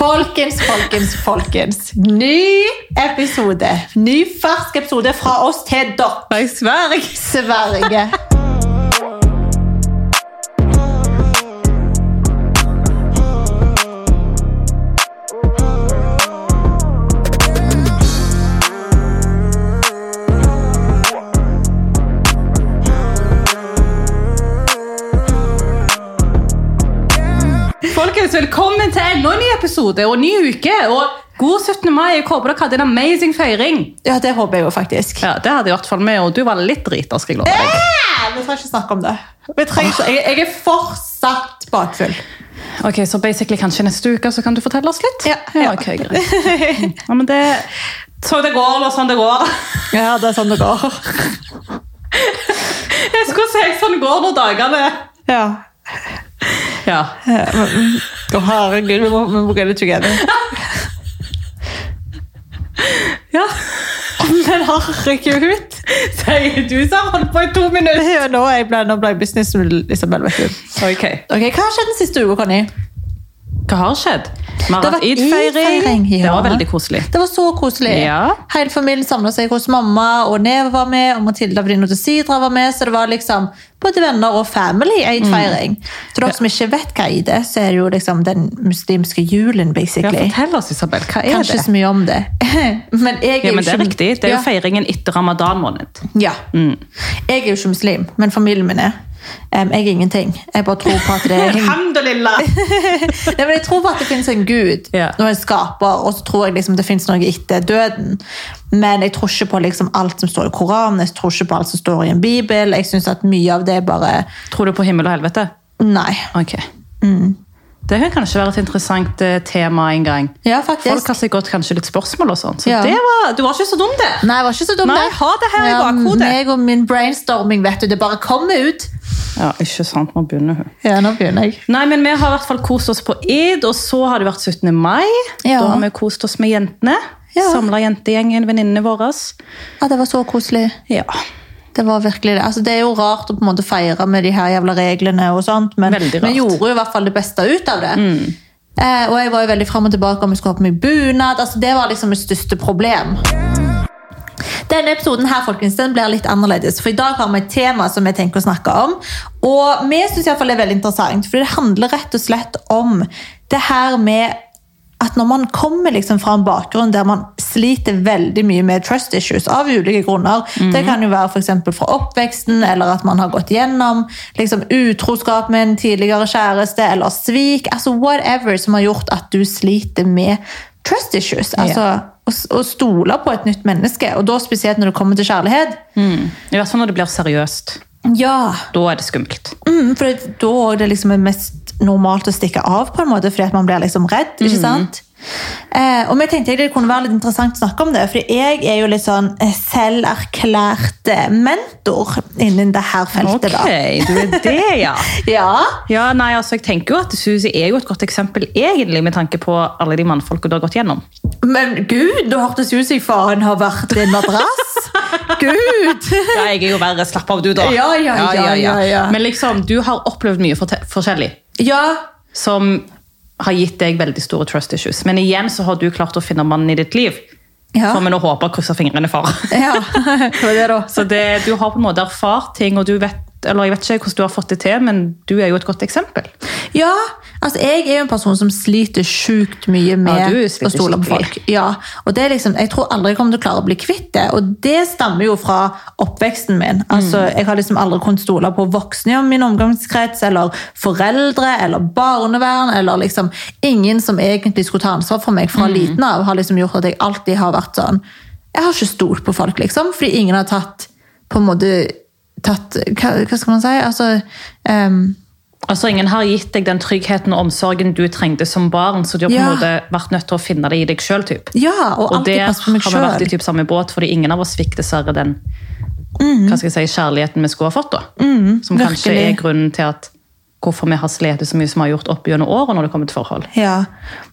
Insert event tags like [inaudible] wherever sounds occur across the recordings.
Folkens, folkens, folkens. Ny episode. Ny fersk episode fra oss til dere. Sverige. Sverige. Velkommen til enda en ny episode og ny uke. Og god 17. mai. Jeg håper dere hadde en amazing feiring. Ja, det håper jeg jo faktisk. Ja, Det hadde i hvert fall vi, og du var litt drita, skal jeg love deg. Eh, Vi trenger ikke snakke om det. Ikke. Jeg, jeg er fortsatt bakfull. Ok, Så basically kanskje neste uke så kan du fortelle oss litt? Ja, ja. ok, greit. Ja, men det Så det går, eller sånn det går. Ja, det er sånn det går. Jeg skulle si sånn går når dagene Ja. Ja. Å, herregud, vi må, vi må get it together. [laughs] ja. Men herregud, sier du som har holdt på i to minutter. Ja, nå, ble, nå ble jeg business Isabel, vet du. Ok, Hva har skjedd den siste uka, Conny? Hva har skjedd? Vi har Det hatt id-feiring. id-feiring, ja. Det var veldig koselig. Det var så koselig. Ja. Hele familien samla seg hos mamma, og Neve var med, og Matilda Brino de Sidra var med. Så det var liksom både venner og family eid-feiring. Så dere som ikke vet hva eid er, så er det jo liksom den muslimske julen, Ja, basically. fortell oss, Isabel. Hva er Kanskje det? så mye om det. [laughs] men jeg er Ja, men Det er ikke- riktig. Det er jo feiringen etter ramadan-måned. Ja. Jeg er jo ikke muslim, men familien min er. Em, jeg er ingenting. Jeg bare tror på at det er [laughs] Nei, [laughs] men Jeg tror på at det finnes en gud yeah. og en skaper, og så tror jeg liksom det finnes noe etter døden. Men jeg tror ikke på liksom alt som står i Koranen, jeg tror ikke på alt som står i en bibel. Jeg synes at mye av det bare Tror du på himmel og helvete? Nei. Ok. Det kan kanskje være et interessant eh, tema en gang. Ja, faktisk. Folk har sikkert kanskje litt spørsmål og sånn. Så Ja. det var, du var ikke så dum, det. Nei, jeg var ikke så dum Nei, det. ha det her i bakhodet. meg og min brainstorming, vet du. Det bare kommer ut. Ja, ikke sant. Nå begynner hun. Ja, nå begynner jeg. Nei, men Vi har i hvert fall kost oss på id, og så har det vært 17. mai. Ja. Da har vi kost oss med jentene. Ja. Samla jentegjengen, venninnene våre. Ja, det var så koselig. Ja. Det var virkelig det. Altså, det er jo rart å på en måte feire med de her jævla reglene, og sånt, men vi. Mm. gjorde jo i hvert fall det beste ut av det. Eh, og jeg var jo veldig frem og tilbake om jeg skulle ha på meg bunad. Altså, det var liksom mitt største problem. Denne episoden her, folkens, den blir litt annerledes, for i dag har vi et tema som jeg tenker å snakke om. Og vi fall det er veldig interessant, for det handler rett og slett om det her med at når man kommer liksom fra en bakgrunn der man sliter veldig mye med trust issues av ulike grunner Det kan jo være eksempel fra oppveksten, eller at man har gått gjennom liksom, utroskap med en tidligere kjæreste, eller svik. altså Whatever som har gjort at du sliter med trust issues. altså å, å stole på et nytt menneske, og da spesielt når det kommer til kjærlighet. I hvert fall når det blir seriøst. Ja, Da er det skummelt. Mm, for da er det liksom mest normalt å stikke av, på en måte, fordi at man blir liksom redd. ikke sant? Eh, og vi tenkte det kunne være litt interessant å snakke om det, for jeg er jo litt sånn eh, selverklært eh, mentor innen det her feltet. Ok, du er det, ja. [laughs] Ja, Ja, nei, altså jeg tenker jo at Susi er jo et godt eksempel egentlig med tanke på alle de mannfolka du har gått gjennom. Men gud, da hørtes ut som faren har vært din en madrass. [laughs] Gud! Ja, jeg er jo verre. Slapp av, du, da. Ja, ja, ja, ja, ja. Men liksom, du har opplevd mye forskjellig Ja, som har gitt deg veldig store trust issues. Men igjen så har du klart å finne mannen i ditt liv. Ja. Får vi nå håpe og krysse fingrene for. ja. det var det da. [laughs] Så det, du har på en måte erfart ting, og du vet eller jeg vet ikke hvordan du har fått det til, men du er jo et godt eksempel. Ja, altså jeg er jo en person som sliter sjukt mye med Ja, å stole på folk. Ja, og det er liksom, Jeg tror aldri jeg kommer til å klare å bli kvitt det. Og det stammer jo fra oppveksten min. Altså, Mm. Jeg har liksom aldri kunnet stole på voksne i min omgangskrets, eller foreldre, eller barnevern, eller liksom ingen som egentlig skulle ta ansvar for meg fra Mm. liten av, har liksom gjort at jeg alltid har vært sånn Jeg har ikke stolt på folk, liksom, fordi ingen har tatt på en måte tatt, hva, hva skal man si? Altså um, Altså, Ingen har gitt deg den tryggheten og omsorgen du trengte som barn, så du har på en Ja. måte vært nødt til å finne det i deg sjøl. Ja, og, Og der har vi vært i typ samme båt, fordi ingen av oss fikk dessverre den Mm. hva skal jeg si, kjærligheten vi skulle ha fått. da. som kanskje er grunnen til at hvorfor vi har slitt så mye som vi har gjort opp gjennom året når det kommer til forhold. Ja,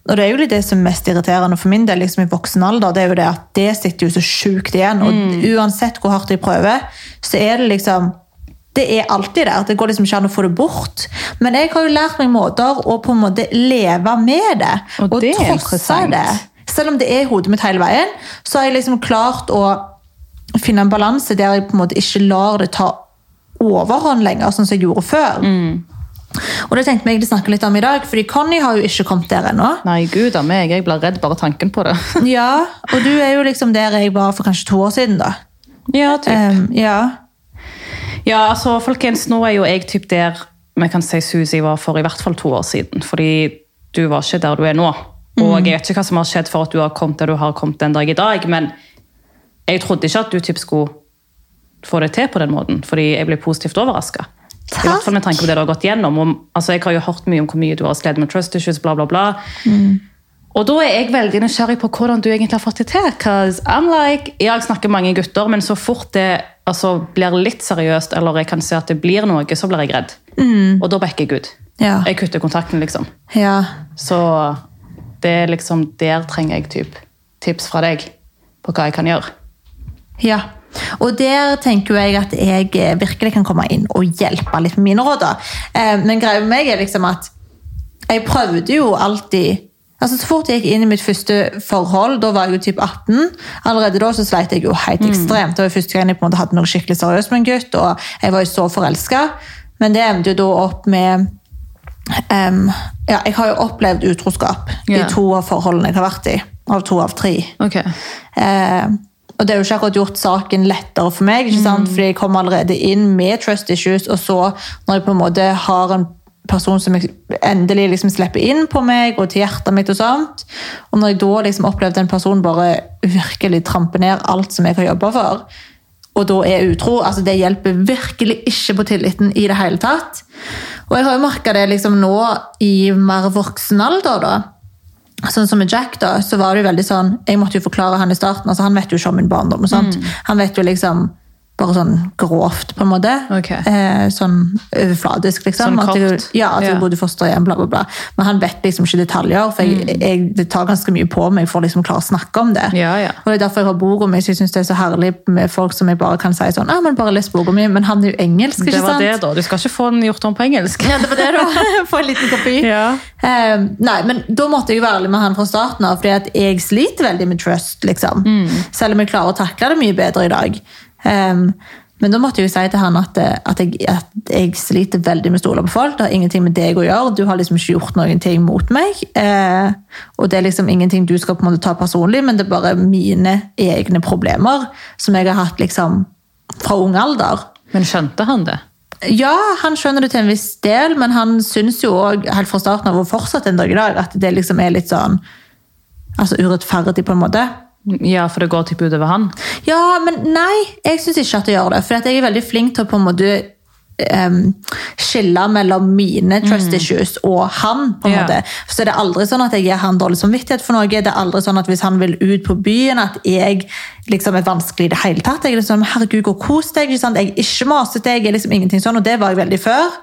og det er jo litt det som er mest irriterende for min del liksom i voksen alder, det er jo det at det sitter jo så sjukt igjen, og uansett hvor hardt jeg prøver, så er det liksom Det er alltid der. Det går liksom ikke an å få det bort. Men jeg har jo lært meg måter å på en måte leve med det. Og det er trosse det. Selv om det er i hodet mitt hele veien, så har jeg liksom klart å finne en balanse der jeg på en måte ikke lar det ta overhånd lenger, sånn som jeg gjorde før. Og det tenkte vi å snakke litt om i dag, fordi Conny har jo ikke kommet der ennå. Nei, gud av meg. Jeg blir redd bare tanken på det. [laughs] Ja, og du er jo liksom der jeg var for kanskje to år siden, da. ja, typ. Um, ja. Ja, altså, folkens, nå er jo jeg typ der vi kan si Susi var for i hvert fall to år siden. Fordi du var ikke der du er nå. Og jeg vet ikke hva som har skjedd for at du har kommet der du har kommet den dag i dag, men jeg trodde ikke at du typ skulle få det til på den måten, fordi jeg ble positivt overraska. I hvert fall med tanke på det du har gått gjennom. Og, altså, jeg har jo hørt mye om hvor mye du har slitt med trust issues, bla, bla, bla. Og da er jeg veldig nysgjerrig på hvordan du egentlig har fått det til. 'cause I'm like, ja, Jeg snakker mange gutter, men så fort det altså, blir litt seriøst, eller jeg kan se at det blir noe, så blir jeg redd. Og da backer jeg ut. Ja. Jeg kutter kontakten, liksom. ja. Så det er liksom der trenger jeg typ tips fra deg på hva jeg kan gjøre. Ja, og der tenker jeg at jeg eh, virkelig kan komme inn og hjelpe litt med mine råd. Eh, Men greia med meg er liksom at jeg prøvde jo alltid Altså Så fort jeg gikk inn i mitt første forhold, da var jeg jo typ 18, allerede da så sleit jeg jo helt ekstremt. Det var første gang jeg på en måte hadde noe skikkelig seriøst med en gutt, og jeg var jo så forelska. Men det endte jo da opp med um, Ja, jeg har jo opplevd utroskap yeah. i to av forholdene jeg har vært i. Av to av tre. Ok. Eh, og det har jo ikke akkurat gjort saken lettere for meg, ikke sant? fordi jeg kom allerede inn med trust issues, og så når jeg på en måte har en person som endelig liksom slipper inn på meg og til hjertet mitt og sånt, og når jeg da liksom opplevde en person bare virkelig trampe ned alt som jeg har jobbet for, og da er utro, altså det hjelper virkelig ikke på tilliten i det hele tatt. Og jeg har jo merket det liksom nå i mer voksen alder da, Sånn som med Jack, da, så var det jo veldig sånn Jeg måtte jo forklare han i starten. altså Han vet jo ikke om min barndom. sånt. Han vet jo liksom bare sånn grovt, på en måte. Okay. Eh, sånn overfladisk, liksom. Sånn At jeg, ja, at jeg yeah. bodde i fosterhjem, bla, bla, bla. Men han vet liksom ikke detaljer, for jeg, jeg, det tar ganske mye på meg for å liksom klare å snakke om det. Mm. Ja, ja. Og det er derfor jeg har boka mi, jeg syns det er så herlig med folk som jeg bare kan si sånn ah, men bare les boka mi, men han er jo engelsk, ikke sant? Det var sant? det, da. Du skal ikke få den gjort om på engelsk. Ja, det var det, da. [laughs] [laughs] Få en liten kopi. Ja. Eh, nei, men da måtte jeg jo være ærlig med han fra starten av, fordi at jeg sliter veldig med trust, liksom. Selv om jeg klarer å takle det mye bedre i dag. Em, men da måtte jeg jo si til han at, eh, at, jeg, at jeg sliter veldig med å stole på folk. Det har ingenting med deg å gjøre. Du har liksom ikke gjort noen ting mot meg. Eh, og det er liksom ingenting du skal på en måte ta personlig, men det er bare mine egne problemer som jeg har hatt liksom fra ung alder. Men skjønte han det? Ja, han skjønner det til en viss del, men han syns jo òg helt fra starten av og fortsatt en dag i dag at det liksom er litt sånn altså urettferdig, på en måte. Ja, for det går typ utover han? Ja, men nei, jeg syns ikke at det gjør det. For jeg er veldig flink til å på en måte um, skille mellom mine trust issues og han. på en Ja. måte. Så det er aldri sånn at jeg gir han dårlig samvittighet for noe. Det er aldri sånn at hvis han vil ut på byen, at jeg liksom er vanskelig i det hele tatt. Jeg er liksom, herregud, gå og kos deg. Ikke sant? Jeg er ikke masete, jeg er liksom ingenting sånn, og det var jeg veldig før.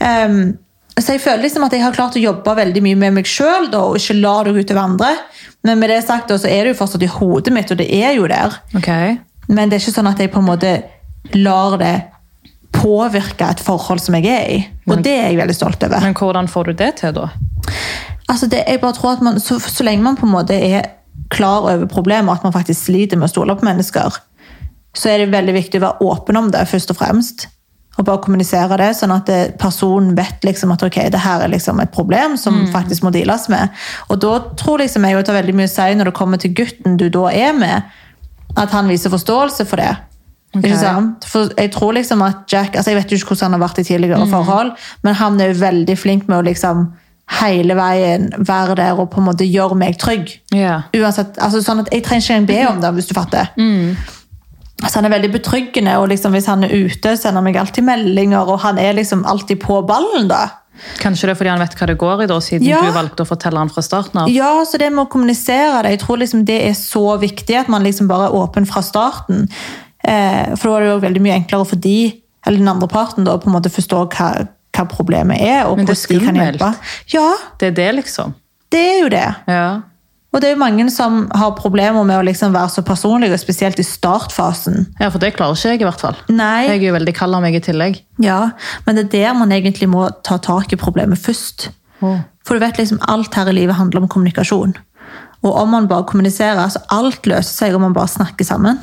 Em, så jeg føler liksom at jeg har klart å jobbe veldig mye med meg sjøl og ikke la det gå utover andre. Men med det sagt da, så er det jo fortsatt i hodet mitt, og det er jo der. Okay. Men det er ikke sånn at jeg på en måte lar det påvirke et forhold som jeg er i. Og det er jeg veldig stolt over. Men hvordan får du det til, da? Altså det, jeg bare tror at man, så, så lenge man på en måte er klar over problemet, at man faktisk sliter med å stole på mennesker, så er det veldig viktig å være åpen om det, først og fremst. Og bare kommunisere det, sånn at det, personen vet liksom at ok, det her er liksom et problem som faktisk må deales med. Og da tror liksom jeg jo det har veldig mye å si når det kommer til gutten du da er med, at han viser forståelse for det. Okay. Ikke sant? For jeg tror liksom at Jack altså Jeg vet jo ikke hvordan han har vært i tidligere forhold, men han er jo veldig flink med å liksom hele veien være der og på en måte gjøre meg trygg. Ja. Uansett, altså sånn at Jeg trenger ikke engang be om det, hvis du fatter. Altså Han er veldig betryggende, og liksom hvis han er ute, sender han meg alltid meldinger, og han er liksom alltid på ballen. da. Kanskje det er fordi han vet hva det går i, da, siden Ja. du valgte å fortelle han fra starten av? Ja, så det med å kommunisere det, jeg tror liksom det er så viktig at man liksom bare er åpen fra starten. Eh, for da er det jo veldig mye enklere for de, eller den andre parten da, på en måte forstå hva, hva problemet er, og hvordan de kan hjelpe. Ja, Det er det, liksom? det er jo det. Ja. Og det er jo mange som har problemer med å liksom være så personlige, spesielt i startfasen. Ja, for det klarer ikke jeg i hvert fall. Nei. Jeg er jo veldig kald av meg i tillegg. Ja, men det er der man egentlig må ta tak i problemet først. Oh. For du vet liksom, alt her i livet handler om kommunikasjon. Og om man bare kommuniserer, så alt løser seg om man bare snakker sammen.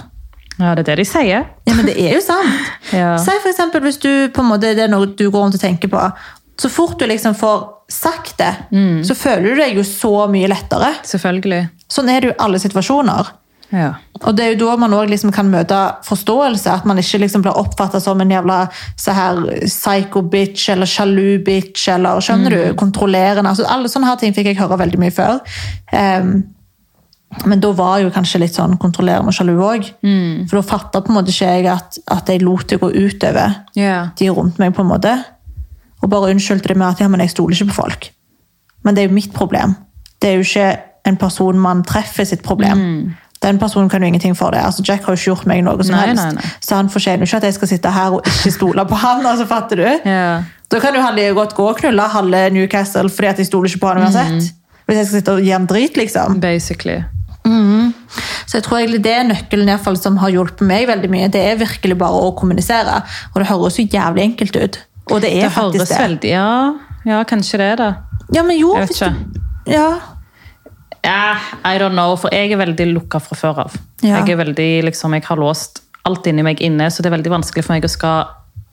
Ja, det er det de sier. Ja, men det er jo sant. [laughs] Ja. Si for eksempel hvis du på en måte, det er noe du går rundt og tenker på. Så fort du liksom får sagt det, så føler du deg jo så mye lettere. Selvfølgelig. Sånn er det jo i alle situasjoner. Ja. Og det er jo da man også liksom kan møte forståelse. At man ikke liksom blir oppfatta som en jævla så her psycho-bitch eller sjalu-bitch. eller skjønner du, Kontrollerende. altså Alle sånne her ting fikk jeg høre veldig mye før. Um, men da var jeg jo kanskje litt sånn kontrollerende og sjalu òg. For da fatta på en måte ikke jeg at, at jeg lot det gå utover yeah. de rundt meg. på en måte. Og bare unnskyldte det med at ja, men jeg stoler ikke på folk. Men det er jo mitt problem. Det er jo ikke en person man treffer sitt problem. Den personen kan jo ingenting for det. Altså, Jack har jo ikke gjort meg noe som Nei, helst. nei, nei. Så han fortjener jo ikke at jeg skal sitte her og ikke stole på han. altså fatter du? Ja. Da kan jo han like godt gå og knulle halve Newcastle fordi at jeg stoler ikke på han uansett. Hvis jeg skal sitte og gi han drit, liksom. Basically. Så jeg tror egentlig det er nøkkelen i hvert fall, som har hjulpet meg veldig mye. Det er virkelig bare å kommunisere. Og det høres jo jævlig enkelt ut. Og det er Det faktisk det. veldig Ja, ja kanskje det det. Ja, men jo, Jeg vet hvis du- ikke. Ja. Yeah, I don't know, for jeg er veldig lukka fra før av. Ja. Jeg er veldig, liksom, jeg har låst alt inni meg inne, så det er veldig vanskelig for meg å skal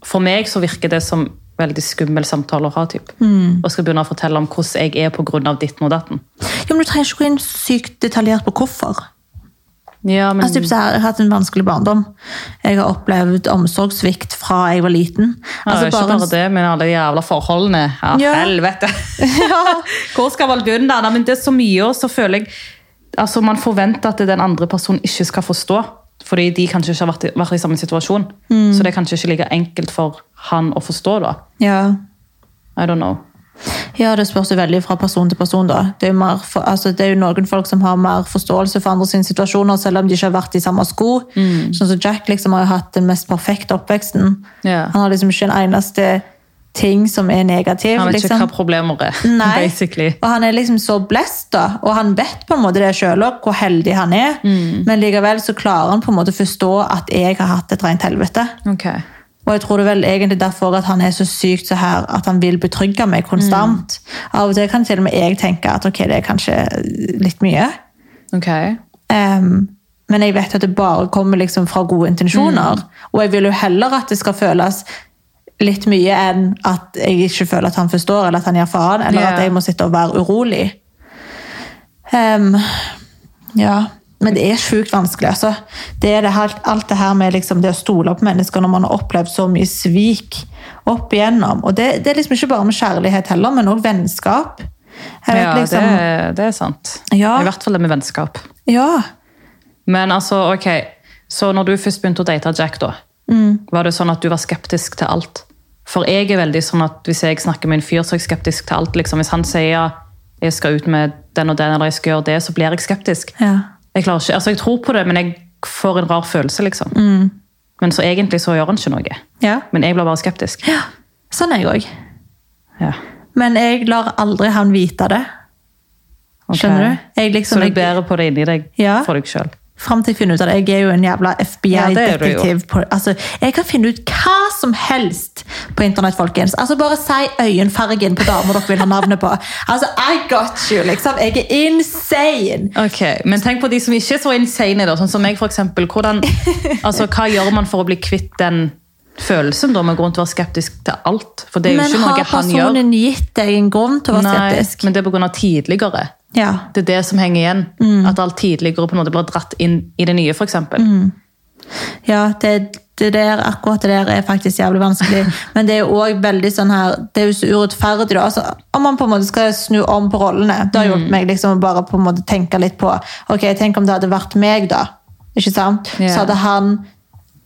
For meg så virker det som veldig skummel samtale å ha. Typ. Mm. Og skal begynne å fortelle om hvordan jeg er pga. ditten og datten. Jo, men Du trenger ikke gå inn sykt detaljert på hvorfor. Ja, men Altså, typ, så jeg har hatt en vanskelig barndom. Jeg har opplevd omsorgssvikt fra jeg var liten. ja, Altså, Ikke bare bare det, men alle de jævla forholdene. Ja, Ja. helvete! [laughs] Hvor skal man begynne? Nei, men det er så mye, og så føler jeg altså Man forventer at den andre personen ikke skal forstå. Fordi de kanskje ikke har vært i, vært i samme situasjon. Mm. Så det er kanskje ikke like enkelt for han å forstå. da. Ja. I don't know. Ja, det spørs jo veldig fra person til person. da. Det er, for, altså, det er jo noen folk som har mer forståelse for andre sine situasjoner, selv om de ikke har vært i samme sko. Mm. Sånn som Jack liksom har jo hatt den mest perfekte oppveksten. Ja. Han har liksom ikke en eneste ting som er negativ. Han vet ikke liksom. hva problemer er. [laughs] Nei, basically. og han er liksom så blessed, da. Og han vet på en måte det selv òg, hvor heldig han er. Mm. Men likevel så klarer han på en måte å forstå at jeg har hatt et rent helvete. Ok. Og jeg tror det vel egentlig derfor at han er så sykt så her, at han vil betrygge meg konstant. Av og til kan til og med jeg tenke at ok, det er kanskje litt mye. Ok. Um, men jeg vet at det bare kommer liksom fra gode intensjoner. Og jeg vil jo heller at det skal føles litt mye enn at jeg ikke føler at han forstår, eller at han gir faen, eller yeah. at jeg må sitte og være urolig. Um, ja, men det er sjukt vanskelig. altså. Det er det helt, alt det her med liksom det å stole på mennesker når man har opplevd så mye svik opp igjennom. Og det, det er liksom ikke bare med kjærlighet heller, men òg vennskap. Vet Ja, liksom, det, det er sant. Ja. I hvert fall det med vennskap. ja. Men altså, ok, så når du først begynte å date Jack, da, Mm. var det sånn at du var skeptisk til alt? For jeg er veldig sånn at hvis jeg snakker med en fyr, så er jeg skeptisk til alt. Liksom. Hvis han sier jeg skal ut med den og den, eller jeg skal gjøre det, så blir jeg skeptisk. ja. Jeg, klarer ikke, altså jeg tror på det, men jeg får en rar følelse, liksom. Mm. Men så egentlig så gjør han ikke noe. ja. Men jeg blir bare skeptisk. Ja, sånn er jeg òg. Ja. Men jeg lar aldri han vite det. Skjønner du? Jeg liksom, Så du bærer på det inni deg Ja. for deg sjøl? Fram til jeg finner ut av det. Jeg er jo en jævla. FBI-detektiv. Ja, altså, jeg kan finne ut hva som helst på internett, folkens. Altså, Bare si øyenfargen på damer dere vil ha navnet på. Altså, I got you, liksom. Jeg er insane! Ok, Men tenk på de som ikke er så insane, da, sånn som meg for eksempel. Hvordan, altså, hva gjør man for å bli kvitt den følelsen da, med grunn til å være skeptisk til alt? For det er jo Men ikke har noe han gjør. personen gitt deg en grunn til å være Nei, skeptisk? men det er på grunn av tidligere. Ja. Det er det som henger igjen. Mm. At alt tidligere på en måte blir dratt inn i det nye, eksempel. Mm. Ja, det, det der, akkurat det der er faktisk jævlig vanskelig. [laughs] Men det er jo også veldig sånn her, det er jo så urettferdig. da. Altså, om man på en måte skal snu om på rollene, det har Mm. hjulpet meg liksom å bare på en måte tenke litt på ok, tenk om det hadde vært meg, da. Ikke sant? Yeah. Så hadde han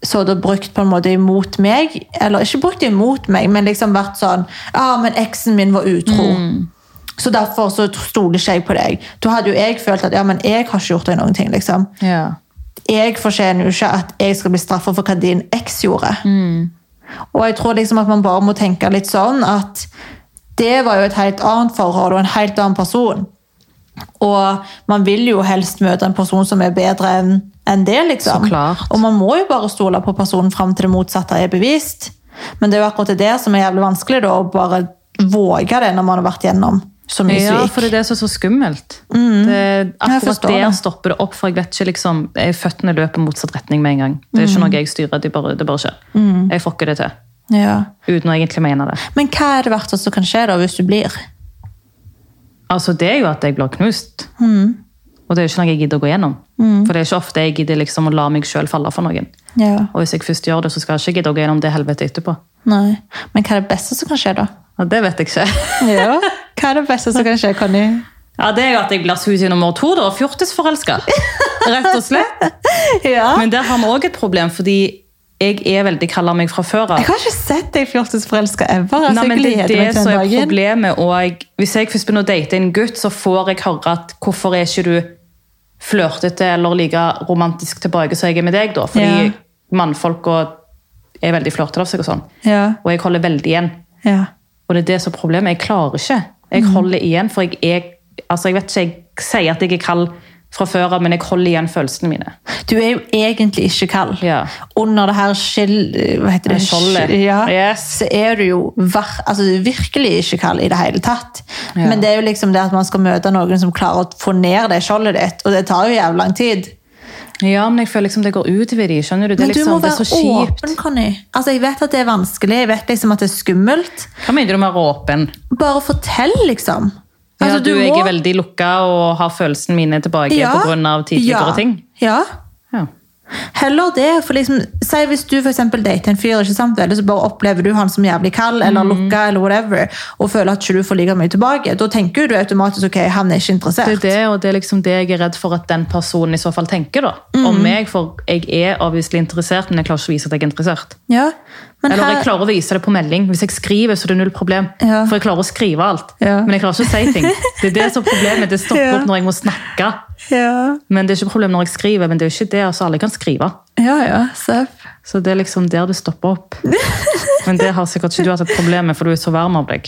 så det brukt på en måte imot meg, eller ikke brukt imot meg, men liksom vært sånn Ja, men eksen min var utro. Mm. Så derfor så stoler ikke jeg på deg. Da hadde jo jeg følt at ja, men jeg har ikke gjort deg noen ting. liksom Ja. jeg fortjener jo ikke at jeg skal bli straffa for hva din eks gjorde. Og jeg tror liksom at man bare må tenke litt sånn at det var jo et helt annet forhold og en helt annen person. Og man vil jo helst møte en person som er bedre enn en det, liksom. Og man må jo bare stole på personen fram til det motsatte er bevist. Men det er jo akkurat det som er jævlig vanskelig, da, å bare våge det når man har vært gjennom så mye Ja, for det er det som er så skummelt. Det, akkurat der det. stopper det opp, for jeg vet ikke liksom, jeg Føttene løper motsatt retning med en gang. Det er ikke noe jeg styrer, det bare, det bare skjer. Jeg får ikke det til. Ja. Uten å egentlig mene det. Men hva er det verste som kan skje da, hvis du blir? Altså, det er jo at jeg blir knust. Og det er jo ikke noe jeg gidder å gå gjennom. For det er ikke ofte jeg gidder liksom å la meg sjøl falle for noen. Ja. Og hvis jeg først gjør det, så skal jeg ikke gidde å gå gjennom det helvete etterpå. Nei. Men hva er det beste som kan skje, da? Ja, det vet jeg ikke. Ja. [laughs] Hva er det beste som kan skje, Conny? Ja, Det er jo at jeg blir susi nummer to, da. Fjortisforelska. Rett og slett. [laughs] Ja. Men der har vi òg et problem, fordi jeg er veldig kaller meg fra før av. Jeg har ikke sett deg fjortisforelska ever. Altså, Nei, men det er det som er dagen. problemet. Og jeg, hvis jeg først begynner å date en gutt, så får jeg høre at hvorfor er ikke du flørtete eller like romantisk tilbake som jeg er med deg, da? Fordi Ja. mannfolk er veldig flørtete av seg og sånn. Ja. Og jeg holder veldig igjen. Ja. Og det er det som er problemet. Jeg klarer ikke. Jeg Mm. holder igjen, for jeg er Altså, jeg vet ikke, jeg sier at jeg er kald fra før av, men jeg holder igjen følelsene mine. Du er jo egentlig ikke kald. Ja. Under det her skill... Hva heter det? Skjoldet. Ja. Yes. Så er du jo altså, virkelig ikke kald i det hele tatt. Ja. Men det er jo liksom det at man skal møte noen som klarer å få ned det skjoldet ditt, og det tar jo jævlig lang tid. Ja, men jeg føler liksom det går utover de, skjønner du? Det Men du liksom, må det er være åpen, Conny. Altså, jeg vet at det er vanskelig, jeg vet liksom at det er skummelt. Hva mener du med å være åpen? Bare fortell, liksom. Altså, ja, du, du må- er veldig lukka og har følelsene mine tilbake Ja. av tidligere ja. ting. Ja. Ja. Heller det. for liksom, Si hvis du for dater en fyr, ikke sant, vel, så bare opplever du han som jævlig kald eller Mm. lukka, eller whatever, og føler at ikke du får like mye tilbake. Da tenker du automatisk ok, han er ikke interessert. Det er det, og det er liksom det jeg er redd for at den personen i så fall tenker da. Mm. om meg, for jeg er obviously interessert, men jeg klarer ikke å vise at jeg er interessert. Ja, men Eller her, jeg klarer å vise det på melding. Hvis jeg skriver, så er det null problem. Ja. For jeg klarer å skrive alt. Ja. Men jeg klarer ikke å si ting. Det er det som er problemet. Det stopper [laughs] Ja. opp når jeg må snakke. ja, Men det er ikke problem når jeg skriver, men det er jo ikke det. altså Alle kan skrive. ja, ja, seff. Så det er liksom der det stopper opp. [laughs] Men det har sikkert ikke du hatt et problem med, for du er så varm av deg.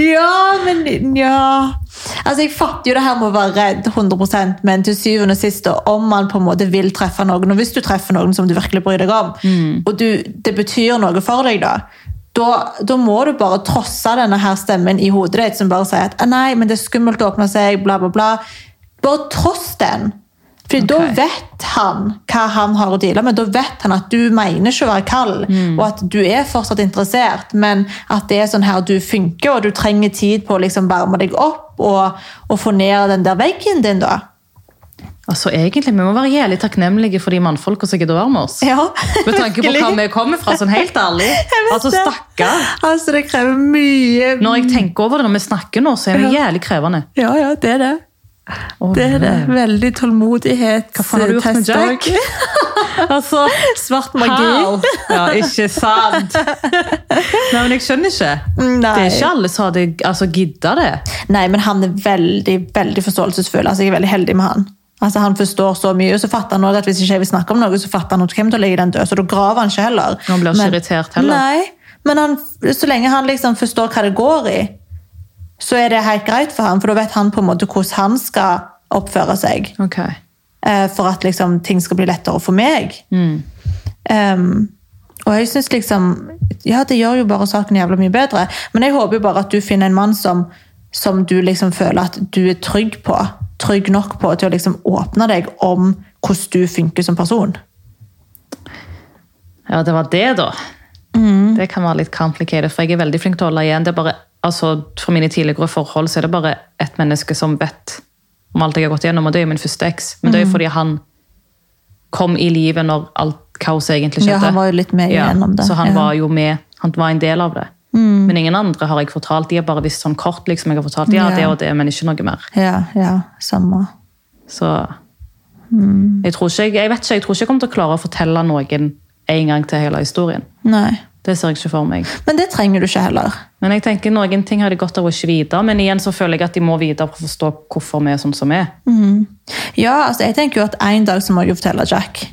Ja, men ja Altså, Jeg fatter jo det her med å være redd 100% men til syvende og sist, om man på en måte vil treffe noen, og hvis du treffer noen som du virkelig bryr deg om, og du, det betyr noe for deg, da da, da må du bare trosse denne her stemmen i hodet ditt som bare sier at «Ah, nei, men det er skummelt å åpne seg, bla, bla, bla. Bare tross den. Fordi okay. da vet han hva han har å deale med. Da vet han at du mener ikke å være kald, og at du er fortsatt interessert, men at det er sånn her du funker, og du trenger tid på å liksom varme deg opp og, og få ned den der veggen din, da. Altså egentlig, Vi må være jævlig takknemlige for de mannfolka som gidder å være med oss. Ja, Med tanke på hva vi kommer fra, sånn helt ærlig. [laughs] Altså, stakkar. Altså, det krever mye Når jeg tenker over det når vi snakker nå, så er vi jævlig krevende. Ja, ja, det er det. Å, Det er det. Veldig tålmodighet. Hva faen har du gjort med Jack? [laughs] Altså, Svart magi. Ja, ikke sant? [laughs] Nei, men jeg skjønner ikke. Nei. Det er ikke alle som hadde altså, gidda det. Nei, men han er veldig veldig forståelsesfull. Altså, jeg er veldig heldig med han. Altså, han forstår så mye, og så fatter han også at hvis ikke jeg vil snakke om noe, så fatter han at hvem til å legge den død, så da graver han ikke heller. Han blir ikke irritert heller. Nei, men han, så lenge han liksom forstår hva det går i, så er det helt greit for han, for da vet han på en måte hvordan han skal oppføre seg, Ok. eh, for at liksom ting skal bli lettere for meg. Um, og jeg synes liksom Ja, det gjør jo bare saken jævla mye bedre. Men jeg håper jo bare at du finner en mann som, som du liksom føler at du er trygg på. Trygg nok på til å liksom åpne deg om hvordan du funker som person. Ja, det var det, da. Det kan være litt complicated, for jeg er veldig flink til å holde igjen. Det er bare, altså, Fra mine tidligere forhold så er det bare ett menneske som vet om alt jeg har gått gjennom, og det er min første eks. Men det er jo fordi han kom i livet når alt kaoset egentlig skjedde. Ja, han var jo litt med igjennom det. Så han Ja. var jo med, han var en del av det. Men ingen andre har jeg fortalt. De har bare visst sånn kort liksom jeg har fortalt. Ja, Ja. det og det, men ikke noe mer. Ja, ja, samme. Så jeg, tror ikke, jeg vet ikke, jeg tror ikke jeg kommer til å klare å fortelle noen en gang til hele historien. Nei. Det ser jeg ikke for meg. Men det trenger du ikke heller. Men jeg tenker noen ting har de godt av å ikke vite. Men igjen så føler jeg at de må vite for å forstå hvorfor vi er sånn som vi er. Ja, altså jeg tenker jo at en dag så må jeg jo fortelle Jack.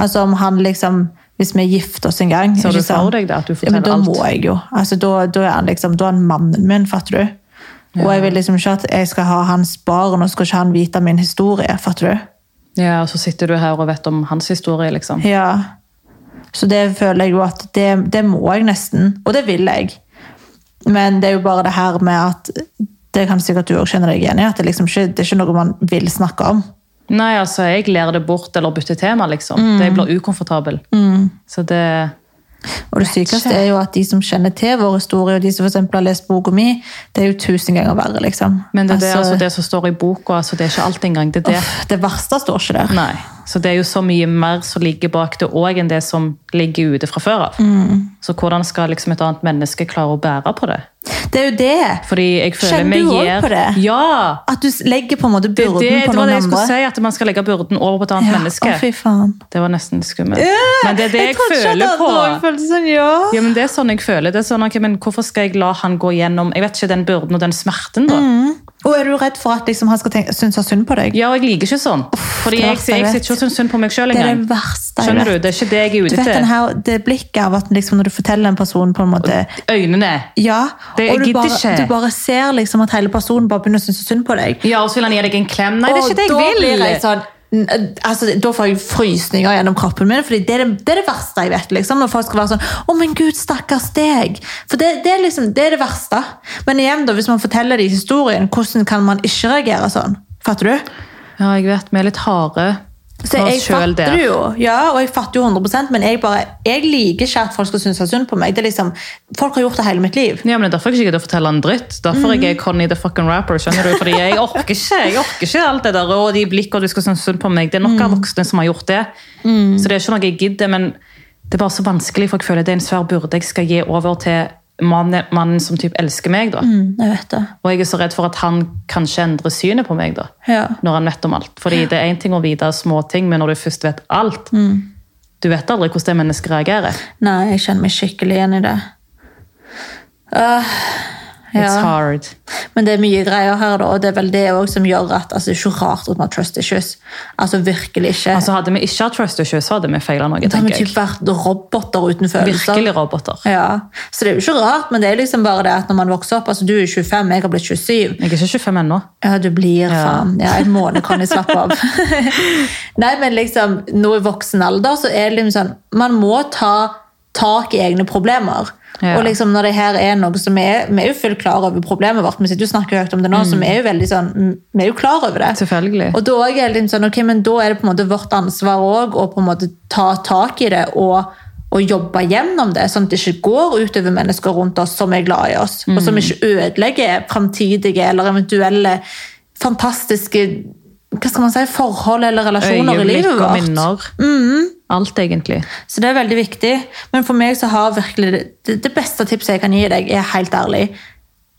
Altså om han liksom Hvis vi gifter oss en gang Så du for deg det, at du forteller alt? ja, men da må jeg jo. Altså, da, da er han liksom, da er han mannen min, fatter du. Og jeg vil liksom ikke at jeg skal ha hans barn, og skal ikke han vite min historie. Fatter du? Ja, Og så sitter du her og vet om hans historie, liksom. Ja. Så det føler jeg jo at det, det må jeg nesten. Og det vil jeg. Men det er jo bare det her med at Det kan sikkert du òg kjenne deg igjen i. At det, liksom ikke, det er ikke noe man vil snakke om. Nei, altså, jeg ler det bort eller bytter tema, liksom. Det blir ukomfortabel. Så det Og det sykeste er jo at de som kjenner til vår historie, og de som for har lest boka mi, det er jo tusen ganger verre, liksom. Men det, er det, Altså, altså, det som står i boka, altså, det er ikke alt engang. Det det. uff, det verste står ikke der. Nei. Så det er jo så mye mer som ligger bak det òg, enn det som ligger ute fra før av. Mm. Så hvordan skal liksom et annet menneske klare å bære på det? Det er jo det! Fordi jeg føler Kjenner du òg gir på det? Ja! At du legger på en måte Det, byrden det, på det var det jeg skulle andre. si, at man skal legge byrden over på et annet Ja, menneske. Å, fy faen. Det var nesten skummelt. skummelt. Men det er det jeg, jeg føler på. andre sånn, ja. Ja, men det er sånn jeg føler. Det er sånn, okay, men Hvorfor skal jeg la han gå gjennom jeg vet ikke, den byrden og den smerten? da? Og er du redd for at liksom, han skal tenke, synes synd på deg? Ja, og jeg liker ikke sånn. Fordi jeg, jeg jeg ikke og synd på meg sjøl Det er det verste jeg Skjønner du? Det er ikke det jeg er ute vet etter. her, det blikket av at liksom, når du forteller en person på en måte Øynene. Ja, Det- og du bare, ikke. du bare ser liksom at hele personen bare begynner å synes synd på deg. Ja, og så vil han gi deg en klem. Nei, det er ikke det jeg vil! blir jeg sånn altså, Da får jeg frysninger gjennom kroppen min, fordi det er det, det, er det verste jeg vet. liksom, Når folk skal være sånn 'Å, men gud, stakkars deg'. For det, det, er liksom, det er det verste. Men igjen, da, hvis man forteller det i historien, hvordan kan man ikke reagere sånn? Fatter du? Ja, jeg vet, vi er litt harde Så jeg fatter der. det jo, ja, og jeg fatter jo 100 men jeg, bare, jeg liker ikke at folk skal synes synd på meg. Det er liksom, Folk har gjort det hele mitt liv. Ja, men Derfor er jeg ikke å fortelle en dritt. Derfor mm. jeg er Connie the fucking rapper. skjønner du? Fordi Jeg orker ikke jeg orker ikke alt det der, og de blikkene du skal synes synd på meg. Det er nok Mhm. av voksne som har gjort det. Så det er ikke noe jeg gidder, men det er bare så vanskelig, for jeg føler det er en svær byrde jeg skal gi over til mannen, mannen som typ elsker meg. da. Mm, jeg vet det. Og jeg er så redd for at han kanskje endrer synet på meg. da. Ja. Når han vet om alt. Fordi det er én ting å vite småting, men når du først vet alt Mm. Du vet aldri hvordan det mennesket reagerer. Nei, jeg kjenner meg skikkelig igjen i det. Øh, It's ja. hard. Men det er mye greier her, da, og det er vel det som gjør at altså, Det er ikke rart at vi har trust issues. Altså virkelig ikke. Altså Hadde vi ikke hatt trust issues, hadde vi feila noe. da hadde vi typ vært roboter uten følelser. Virkelig roboter. Ja. Så det er jo ikke rart, men det er liksom bare det at når man vokser opp altså Du er 25, jeg har blitt 27. Jeg er ikke 25 ennå. Ja, du blir faen. Ja, en måned kan jeg slappe av. [laughs] Nei, men liksom, nå i voksen alder så er det liksom sånn Man må ta tak i egne problemer. Ja. Og liksom når det her er noe som er Vi er jo fullt klar over problemet vårt. Vi sitter jo og snakker høyt om det nå, så vi er jo veldig sånn Vi er jo klar over det. Selvfølgelig. Og da er det liksom sånn, okay, men da er det på en måte vårt ansvar også, å på en måte ta tak i det og, og jobbe gjennom det, sånn at det ikke går utover mennesker rundt oss som er glad i oss, og som ikke ødelegger framtidige eller eventuelle fantastiske hva skal man si, forhold eller relasjoner i livet vårt. Øyeblikk og minner. minner. Alt, egentlig. Så det er veldig viktig. Men for meg så har virkelig det, det, beste tipset jeg kan gi deg, er helt ærlig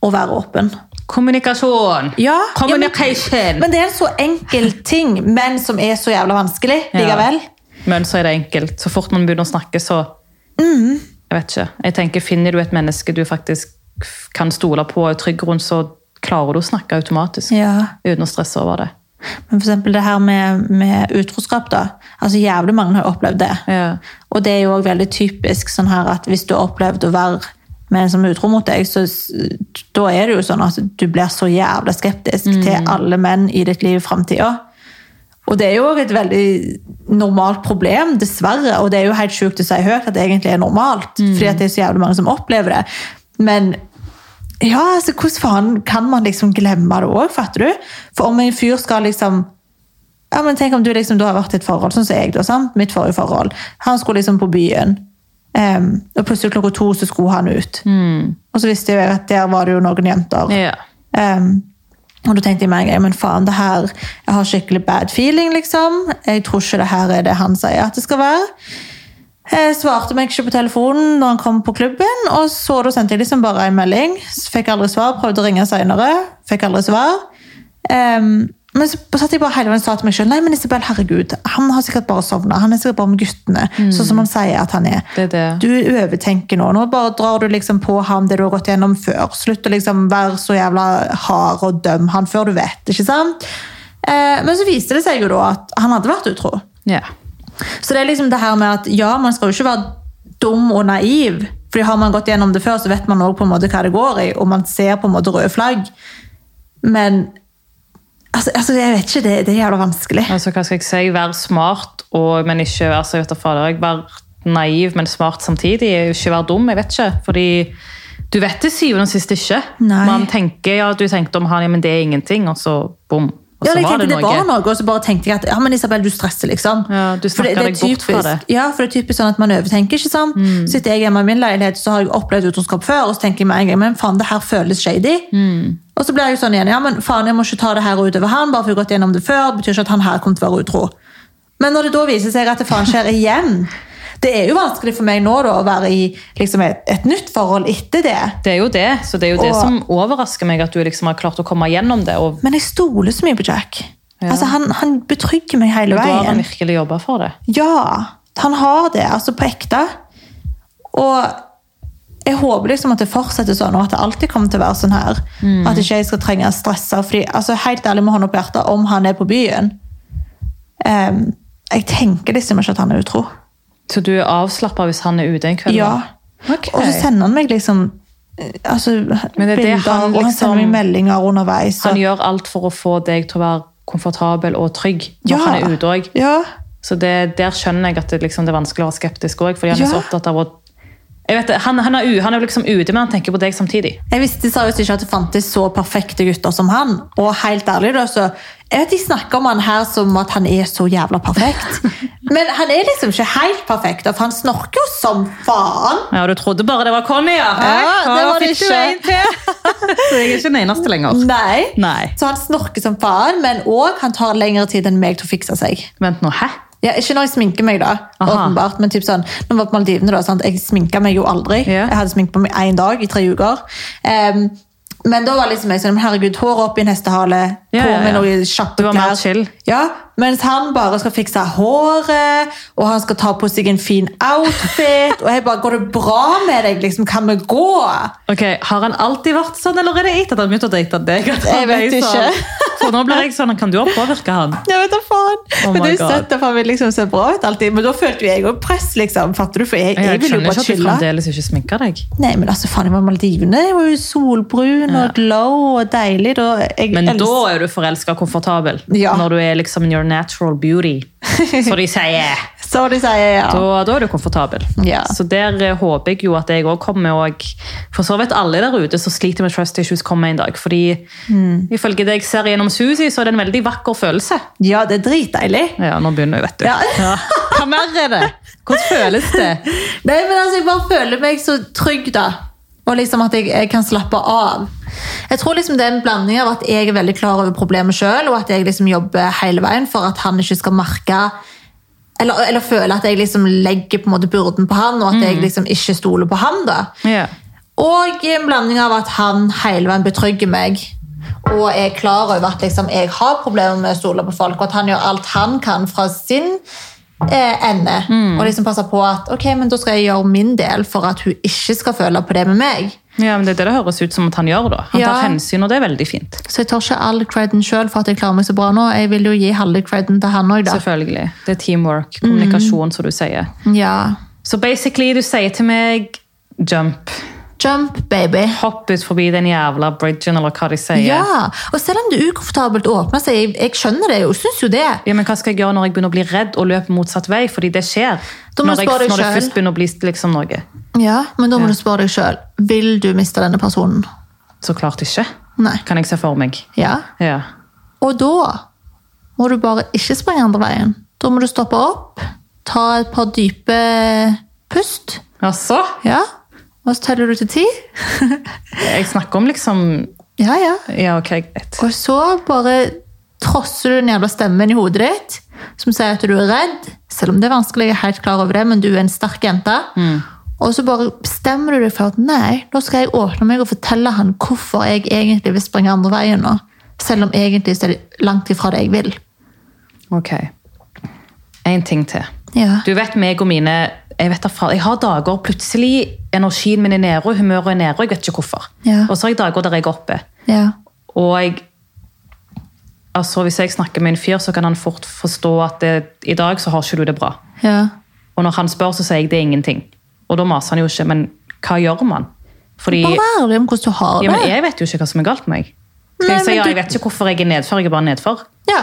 å være åpen. Kommunikasjon! Ja, Communication! Ja, men, men det er en så enkel ting, men som er så jævla vanskelig likevel. Men så er det enkelt. Så fort man begynner å snakke, så Jeg vet ikke. Jeg tenker, Finner du et menneske du faktisk kan stole på og er trygg rundt, så klarer du å snakke automatisk. Ja. Uten å stresse over det. Men eksempel det her med, med utroskap, da. Altså Jævlig mange har opplevd det. Ja. Og det er jo også veldig typisk sånn her at hvis du har opplevd å være med en som er utro mot deg, så da er det jo sånn at du blir så jævla skeptisk til alle menn i ditt liv i framtida. Og det er jo et veldig normalt problem, dessverre. Og det er jo helt sjukt å si høyt at det egentlig er normalt, fordi at det er så jævlig mange som opplever det. Men ja, altså, hvordan faen kan man liksom glemme det òg, fatter du? For om en fyr skal liksom ja, men Tenk om du liksom, da har vært i et forhold, sånn som jeg, da, sant? mitt forrige forhold. Han skulle liksom på byen, um, og plutselig klokka to så skulle han ut. Og så visste jeg at der var det jo noen jenter. Ja. Um, og da tenkte jeg meg, men faen, det her, jeg har skikkelig bad feeling, liksom. Jeg tror ikke det her er det han sier at det skal være. Jeg svarte meg ikke på telefonen når han kom på klubben, og så da sendte jeg liksom bare en melding. Fikk aldri svar, prøvde å ringe senere, fikk aldri svar. Um, men så satt jeg bare hele veien og sa til meg selv, nei, men Isabel, herregud, han har sikkert bare sovnet. Han er sikkert bare med guttene, sånn som han sier at han er. Det er det. Du overtenker nå. Nå bare drar du liksom på ham det du har gått gjennom før. Slutt å liksom være så jævla hard og døm han før du vet, ikke sant? Eh, men så viste det seg jo da at han hadde vært utro. Ja. Så det er liksom det her med at ja, man skal jo ikke være dum og naiv Fordi Har man gått gjennom det før, så vet man også på en måte hva det går i, og man ser på en måte røde flagg. Men altså, altså jeg vet ikke, det, det er jævla vanskelig. Altså, hva skal jeg si? Være smart, og, men ikke altså, jeg vet fader, Være naiv, men smart samtidig. Ikke være dum. Jeg vet ikke. Fordi du vet til syvende og sist ikke. Nei. Man tenker, ja, Du tenkte om han, ja, men det er ingenting, og så bom. Og Ja, så var det det noe. var noe, og så bare tenkte jeg at ja, men Isabel, du stresser, liksom. Ja, du snakker det er deg bort fra det. Mm. Ja, for det er typisk sånn at man overtenker, ikke sant? Sitter jeg hjemme i min leilighet, så har jeg opplevd utroskap før, og så tenker jeg med en gang, men faen, det her føles shady. Mm. Og så blir jeg jo sånn igjen, ja, men faen, jeg må ikke ta det her utover han, bare for jeg har gått gjennom det før, det betyr ikke at han her kommer til å være utro. Men når det da viser seg at det faen skjer igjen, det er jo vanskelig for meg nå da, å være i liksom, et, et nytt forhold etter det. Det er jo det, så det er jo det Og- som overrasker meg, at du liksom har klart å komme gjennom det. Og Men jeg stoler så mye på Jack. Ja. Altså, han, han betrygger meg hele veien. da har han virkelig jobba for det. Ja, han har det, altså på ekte. Og jeg håper liksom at det fortsetter sånn, og at det alltid kommer til å være sånn her. At ikke jeg skal trenge å stresse. Fordi, altså helt ærlig med hånda på hjertet, om han er på byen um, Jeg tenker liksom ikke at han er utro. Så du er avslappa hvis han er ute en kveld? Ja. Okay. Og så sender han meg liksom eh, altså, Men det er det bilder, han og han liksom- sender meg meldinger underveis. Han gjør alt for å få deg til å være komfortabel og trygg når Ja. han er ute òg. Ja. Så det, der skjønner jeg at det, liksom, det er vanskelig å være skeptisk òg, fordi han er så opptatt av å vet, han, han, er, han er liksom ute, men han tenker på deg samtidig. Jeg visste seriøst ikke at det fantes så perfekte gutter som han. Og helt ærlig da, så Jeg vet de snakker om han her som at han er så jævla perfekt. [laughs] Men han er liksom ikke helt perfekt, for han snorker jo som faen. Ja, Du trodde bare det var Conny, ja? Ja, det var det ikke. [laughs] Så jeg er ikke den eneste lenger. Nei. Nei. Så han snorker som faen, men òg han tar lengre tid enn meg til å fikse seg. Vent nå, hæ? Ja, ikke når jeg sminker meg, da. Aha. åpenbart, men typ sånn, når jeg var på Maldivene, da, sant? jeg sminka meg jo aldri. Yeah. Jeg hadde sminket på meg én dag i tre uker. Em, men da var liksom jeg sånn, herregud, håret opp i en hestehale, Ja, på med ja. noe kjappe klær. Ja, mens han bare skal fikse håret, og han skal ta på seg en fin outfit. Og jeg bare, går det bra med deg? liksom, Kan vi gå? Ok, Har han alltid vært sånn, eller er det etter at han begynte å date deg? Jeg vet ble sånn? ikke. For nå blir jeg sånn, Kan du ha påvirka han? Ja, vet du faen. Oh men du søtt at han vil liksom se bra ut alltid. Men da følte jo jeg òg press, liksom. Fatter du? For jeg, jeg, Jeg vil jo skjønner bare ikke at du chille. fremdeles ikke sminker deg. Nei, men altså, faen, jeg var Maldivene. Jeg var jo solbrun og glow og deilig. Da. Jeg Men elsker- da er du forelska og komfortabel. Ja. Når du er liksom in your natural beauty. Så de sier. [laughs] Så de sier ja. Da, da er du komfortabel. Ja. Så der eh, håper jeg jo at jeg òg kommer. Og for så vidt alle der ute som sliter med trust issues, kommer en dag. Fordi Mm. ifølge det jeg ser gjennom Suzy, så er det en veldig vakker følelse. Ja, det er dritdeilig. Ja, nå begynner jeg, vet du. Ja. Hva mer er det? Hvordan føles det? [laughs] Nei, men altså, Jeg bare føler meg så trygg, da. Og liksom at jeg, jeg kan slappe av. Jeg tror liksom det er en blanding av at jeg er veldig klar over problemet sjøl, og at jeg liksom jobber hele veien for at han ikke skal merke eller, eller føler at jeg liksom legger på en måte byrden på han, og at jeg liksom ikke stoler på han. da. Yeah. Og en blanding av at han hele veien betrygger meg. Og er klar over at liksom, jeg har problemer med å stole på folk, og at han gjør alt han kan fra sin eh, ende. Og liksom passer på at ok, men da skal jeg gjøre min del for at hun ikke skal føle på det med meg. Ja, men Det er det det høres ut som at han gjør. da. Han tar hensyn, og det er veldig fint. Så jeg tar ikke all creden sjøl for at jeg klarer meg så bra nå. Jeg vil jo gi halve creden til han òg, da. Selvfølgelig. Det er teamwork, kommunikasjon, som du sier. Ja. Så basically, du sier til meg jump. Jump, baby. Hopp ut forbi den jævla bridgen, eller hva de sier. Ja, og selv om det er ukomfortabelt å åpne seg, jeg, jeg skjønner det jo, syns jo det. Ja, men Hva skal jeg gjøre når jeg begynner å bli redd og løpe motsatt vei? Fordi det skjer. Når, jeg, når det først begynner å bli liksom noe. Ja, Men da må du spørre deg sjøl vil du miste denne personen. Så klart ikke. Nei. Kan jeg se for meg. Ja. Ja. Og da må du bare ikke springe andre veien. Da må du stoppe opp, ta et par dype pust, Jaså? ja. og så teller du til ti. [laughs] Jeg snakker om liksom Ja, ja. Ja, okay, greit. Og så bare trosser du den jævla stemmen i hodet ditt som sier at du er redd, selv om det er vanskelig, jeg er helt klar over det, men du er en sterk jente. Og så bare bestemmer du deg for at nei, nå skal jeg åpne meg og fortelle han hvorfor jeg egentlig vil springe andre veien nå. Selv om egentlig så er det langt ifra det jeg vil. Ok. En ting til. Ja. Du vet meg og mine Jeg vet da jeg har dager plutselig energien min er nede, og humøret er nede, og jeg vet ikke hvorfor. Ja. Og så har jeg dager der jeg er oppe. Ja. Og jeg, altså hvis jeg snakker med en fyr, så kan han fort forstå at det, i dag så har ikke du det bra. Ja. Og når han spør, så sier jeg det er ingenting. Og da maser han jo ikke, men hva gjør man? Fordi Bare vær ærlig om hvordan du har det. ja, men jeg vet jo ikke hva som er galt med meg. Skal jeg si ja, jeg vet ikke hvorfor jeg er nedfor, jeg er bare nedfor? Ja.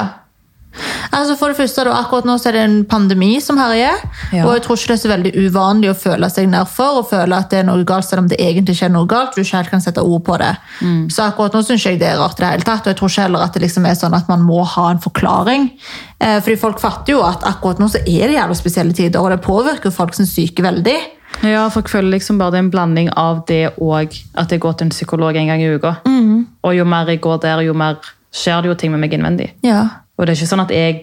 Altså for det første, da, Akkurat nå så er det en pandemi som herjer. Ja. Og jeg tror ikke det er så veldig uvanlig å føle seg nedfor og føle at det er noe galt, selv om det egentlig ikke er noe galt. Du ikke helt kan sette ord på det. Så akkurat nå syns jeg det er rart. i det hele tatt, Og jeg tror ikke heller at det liksom er sånn at man må ha en forklaring. Eh, fordi folk fatter jo at akkurat nå så er det jævlig spesielle tider, og det påvirker jo folk som er syke veldig. Ja, jeg føler liksom bare det er en blanding av det og at jeg går til en psykolog en gang i uka. Og jo mer jeg går der, jo mer skjer det jo ting med meg innvendig. Ja. Og det er ikke sånn at jeg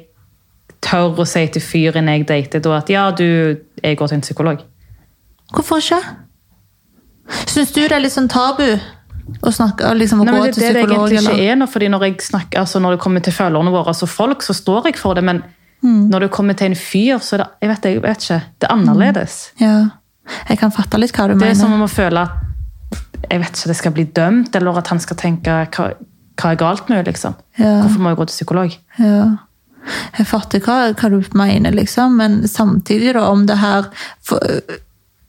tør å si til fyren jeg dater da at ja, du, jeg går til en psykolog. Hvorfor ikke? Syns du det er litt sånn tabu å snakke liksom, å Nei, gå det, til det, det psykolog? egentlig ikke er noe, fordi når jeg snakker, altså når det kommer til følgerne våre, altså folk, så står jeg for det, men når det kommer til en fyr, så er det, jeg vet, jeg vet ikke, det er annerledes. Ja. Jeg kan fatte litt hva du Det er som om å føle at jeg vet ikke, det skal bli dømt, eller at han skal tenke hva, hva er galt med henne? liksom. Ja. Hvorfor må jeg gå til psykolog? Ja. Jeg fatter hva, hva du mener, liksom, men samtidig, da, om det her for,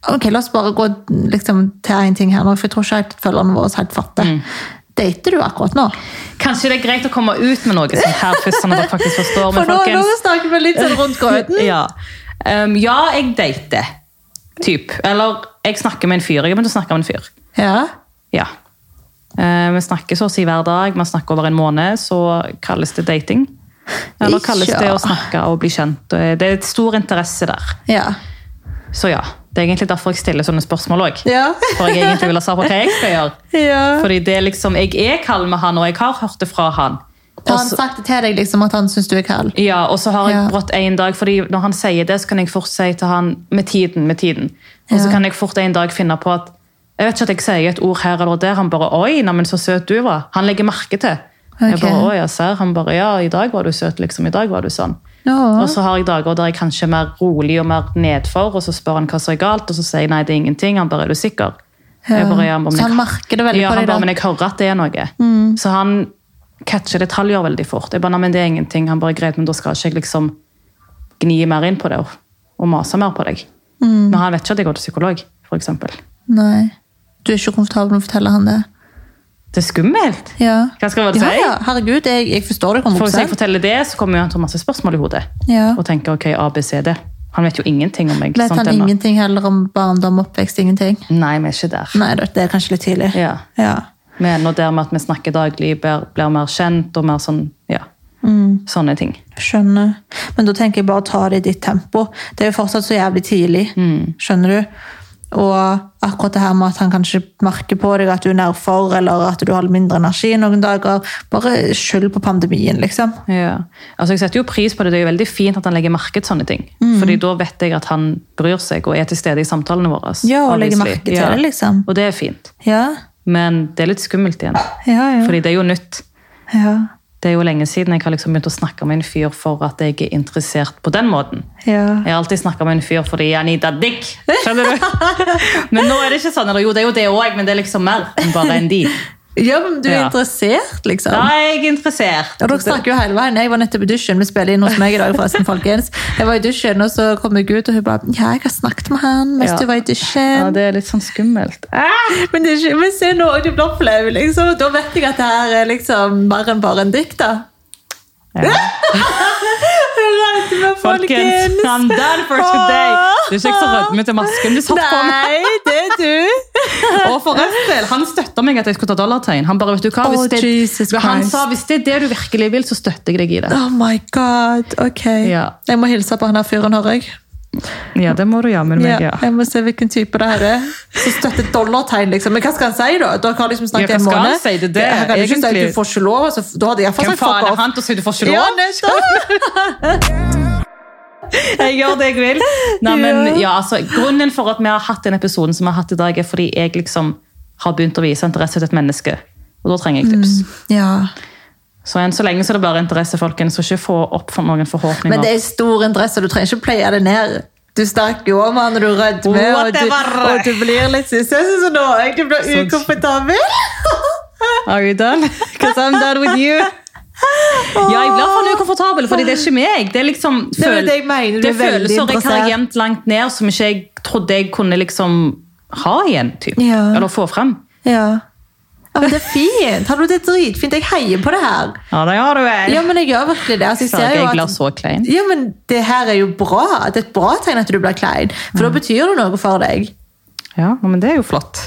Ok, La oss bare gå liksom, til én ting her nå, for jeg tror ikke helt følgerne våre helt fatter. Mm. Dater du akkurat nå? Kanskje det er greit å komme ut med noe sånn her først, sånn at dere faktisk forstår. [laughs] For nå, nå snakker vi litt sånn rundt grøten. [laughs] ja. Um, ja, jeg dater. Typ. Eller jeg snakker med en fyr. Jeg har begynt å snakke med en fyr. Ja. Ja. Eh, vi snakker så å si hver dag. Man snakker over en måned, så kalles det dating. Eller kalles det å snakke og bli kjent. Det er et stor interesse der. Ja. Så ja, det er egentlig derfor jeg stiller sånne spørsmål òg. Ja. For jeg egentlig vil ha svar på hva jeg skal gjøre. [laughs] ja. Fordi det er liksom, Jeg er kald med han, og jeg har hørt det fra han. Har han sagt det til deg, liksom, at han syns du er kald? ja, og så har jeg Ja. brått en dag, fordi når han sier det, så kan jeg fort si til han med tiden, med tiden. Og så Ja. kan jeg fort en dag finne på at jeg vet ikke at jeg sier et ord her eller der. Han bare 'oi, neimen så søt du var'. Han legger merke til. Jeg bare 'oi, jeg ser'. Han bare 'ja, i dag var du søt', liksom. I dag var du sånn. Ja. Og så har jeg dager der jeg kanskje er mer rolig og mer nedfor, og så spør han hva som er galt, og så sier jeg nei, det er ingenting. Han bare 'er du sikker'? Ja. Bare, ja, men Så han merker det veldig ja, på deg, Ja, men jeg hører at det er noe. Så han catcher detaljer veldig fort. Jeg bare, nei, men det er ingenting. Han bare, greit, men da skal ikke jeg liksom gni mer inn på det og, og mase mer på deg. Men han vet ikke at jeg går til psykolog, eksempel. Nei. Du er ikke komfortabel med å fortelle han det? Det er skummelt. Ja. Hva skal jeg si? ja. Herregud, jeg, jeg forstår det. For hvis jeg forteller det, så kommer han til masse spørsmål i hodet. Ja. Og tenker, ok, A, B, C, D. Han vet jo ingenting om meg. Vet sånt han ingenting heller om barndom, oppvekst, ingenting? Nei, vi er ikke der. Nei, det det er kanskje litt tidlig. Ja. Ja. Men nå der med at vi snakker daglig, blir, blir mer kjent og mer sånn, ja, Mm. sånne ting. Skjønner. Men da tenker jeg bare ta det i ditt tempo. Det er jo fortsatt så jævlig tidlig. Mm. Skjønner du? Og akkurat det her med at han kanskje merker på deg at du er nedfor, eller at du har mindre energi noen dager. Bare skyld på pandemien, liksom. Ja. Altså, jeg setter jo pris på det. Det er jo veldig fint at han legger merke til sånne ting. Mm. Fordi da vet jeg at han bryr seg og er til stede i samtalene våre. Ja, og legger merke til det, liksom. Og det er fint. Ja, Men det er litt skummelt igjen. ja, ja. Fordi det er jo nytt. ja. Det er jo lenge siden jeg har liksom begynt å snakke med en fyr for at jeg er interessert på den måten. ja. Jeg har alltid snakka med en fyr fordi jeg er a dick. Skjønner du? [laughs] Men nå er det ikke sånn. Eller jo, det er jo det òg, men det er liksom mer enn bare en de. Ja, men du er Ja. interessert, liksom. Da er interessert. Ja, dere snakker jo hele veien. Jeg var nettopp i dusjen. Vi spiller inn hos meg i dag, forresten, [laughs] folkens. Jeg var i dusjen, og så kom jeg ut, og hun bare Ja, jeg har snakket med han mens Ja. du var i dusjen. Ja, det er litt sånn skummelt. Men, det er ikke, men se nå, du blir flau, liksom. Da vet jeg at det her er liksom mer enn bare en dikt, da. Ja. [laughs] Folkens, I'm done for today. Du er ikke så rødme til masken du satt på meg. Nei, det er du. [laughs] Og forresten, han støtta meg at jeg skulle ta dollartegn. Han bare, vet du hva, hvis det, oh, han Christ. sa hvis det er det du virkelig vil, så støtter jeg deg i det. Oh my god. Ok. Ja. Jeg må hilse på han her fyren, hører jeg. Ja, det må du gjøre med meg, Ja, ja. jeg må se hvilken type det her er. Som støtter dollartegn, liksom. Men hva skal han si, da? Dere har liksom snakket Ja, en måned. si? Det det, Jeg kan ikke si at du får ikke lov. Altså, da hadde jeg iallfall Hvem sagt fuck faen er han til å si du får ikke lov? Ja, [laughs] Jeg gjør det jeg vil. Nei, men, ja, altså, grunnen for at vi har hatt den episoden som vi har hatt i dag, er fordi jeg liksom har begynt å vise interesse til et menneske. Og da trenger jeg tips. Ja. Så enn så lenge så er det bare interesse, folkens. Så ikke få opp for noen forhåpninger. Men det er stor interesse, du trenger ikke pleie det ned. Du snakker jo om han, og du rødmer, og du, og du blir litt sånn som nå. Du blir ukomfortabel. [laughs] Are you done? Because I'm done with you. Ja, jeg blir for ukomfortabel, fordi det er ikke meg. Det er liksom Det er det jeg mener, det er er følelser jeg har gjemt langt ned, som ikke jeg trodde jeg kunne liksom ha igjen. Typ. Ja. Eller få frem. Ja. Ja men det er fint. Hallo, det er dritfint. Jeg heier på det her. Ja, det har du vel. Ja, men jeg gjør virkelig det. Altså, jeg ser jo er at, så klein. ja, men det her er jo bra. Det er et bra tegn at du blir klein. For da betyr det noe for deg. Ja, men det er jo flott.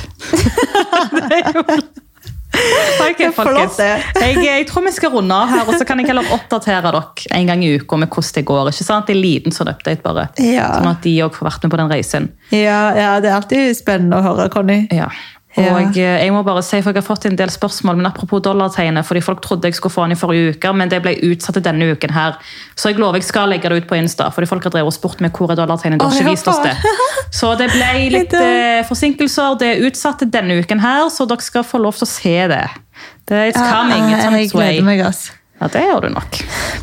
[laughs] det er jo flott. Ok, er folkens. Jeg, jeg tror vi skal runde av her, og så kan jeg heller oppdatere dere en gang i uka med hvordan det går. ikke sant? Det En liten sånn update bare. Ja. Sånn at de også får vært med på den reisen. Ja, ja, det er alltid spennende å høre, Conny. Ja. Og ja. jeg må bare si, for jeg har fått en del spørsmål, men apropos dollartegnet, fordi folk trodde jeg skulle få den i forrige uke, men det ble utsatt til denne uken her. Så jeg lover jeg skal legge det ut på Insta, fordi folk har drevet og spurt meg hvor er dollartegnet. De har ikke vist oss det. Så det ble [laughs] litt eh, forsinkelser. Det er utsatt til denne uken her, så dere skal få lov til å se det. det it's coming, it's on jeg its way. gleder meg, ass. Ja, det gjør du nok.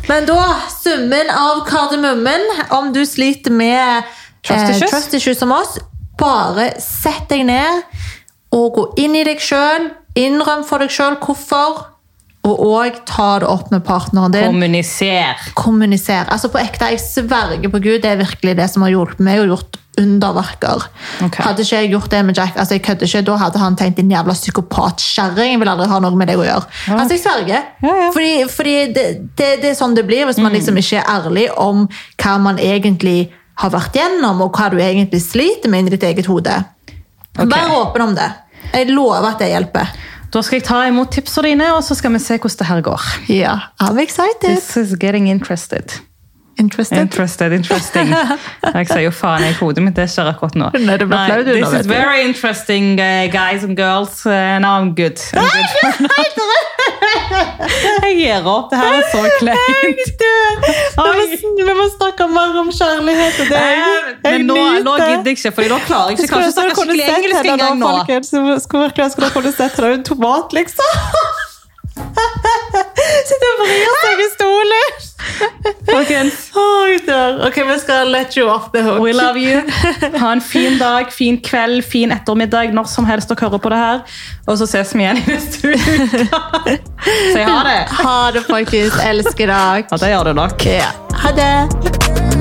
Men da, summen av kardemummen, om du sliter med eh, trust issues som oss, bare sett deg ned og gå inn i deg sjøl. Innrøm for deg sjøl hvorfor, og òg ta det opp med partneren din. Kommuniser. Kommuniser. Altså på ekte, Jeg sverger på Gud, det er virkelig det som har hjulpet meg og gjort underverker. Okay. Hadde ikke jeg gjort det med Jack, altså jeg kødder ikke, da hadde han tenkt en jævla psykopatkjerring. Jeg vil aldri ha noe med deg å gjøre. Altså Jeg sverger. Ja, ja. Fordi, fordi det, det, det er sånn det blir hvis man liksom ikke er ærlig om hva man egentlig har vært gjennom, og hva du egentlig sliter med inni ditt eget hode. Ok. Vær åpen om det. Jeg lover at det hjelper. Da skal jeg ta imot tipsene dine, og så skal vi se hvordan det her går. Ja, I'm excited. This is getting interested. Interested? Interested, interesting. Jeg sier jo faen i hodet mitt, det skjer akkurat nå. Nei, det Nei, this is very interesting, uh, guys and girls. Uh, now I'm good. I'm good. jeg gir opp. Det her er så kleint. Vi må, snakke mer om kjærlighet og deg. jeg Men nå, nå gidder jeg ikke, for da klarer jeg ikke kanskje snakke skikkelig engelsk engang nå. Skulle virkelig ønske dere kunne sett det. En tomat, liksom. [laughs] Sitter og vrir seg i stolen. Folkens. Ok, vi skal let you off the hook. we love you. Ha en fin dag, fin kveld, fin ettermiddag, når som helst dere hører på det her. Og så ses vi igjen i neste uke. [laughs] Si ha det. Ha det, folkens. Elsker deg. Ja, det gjør du nok. Ja. Ha det.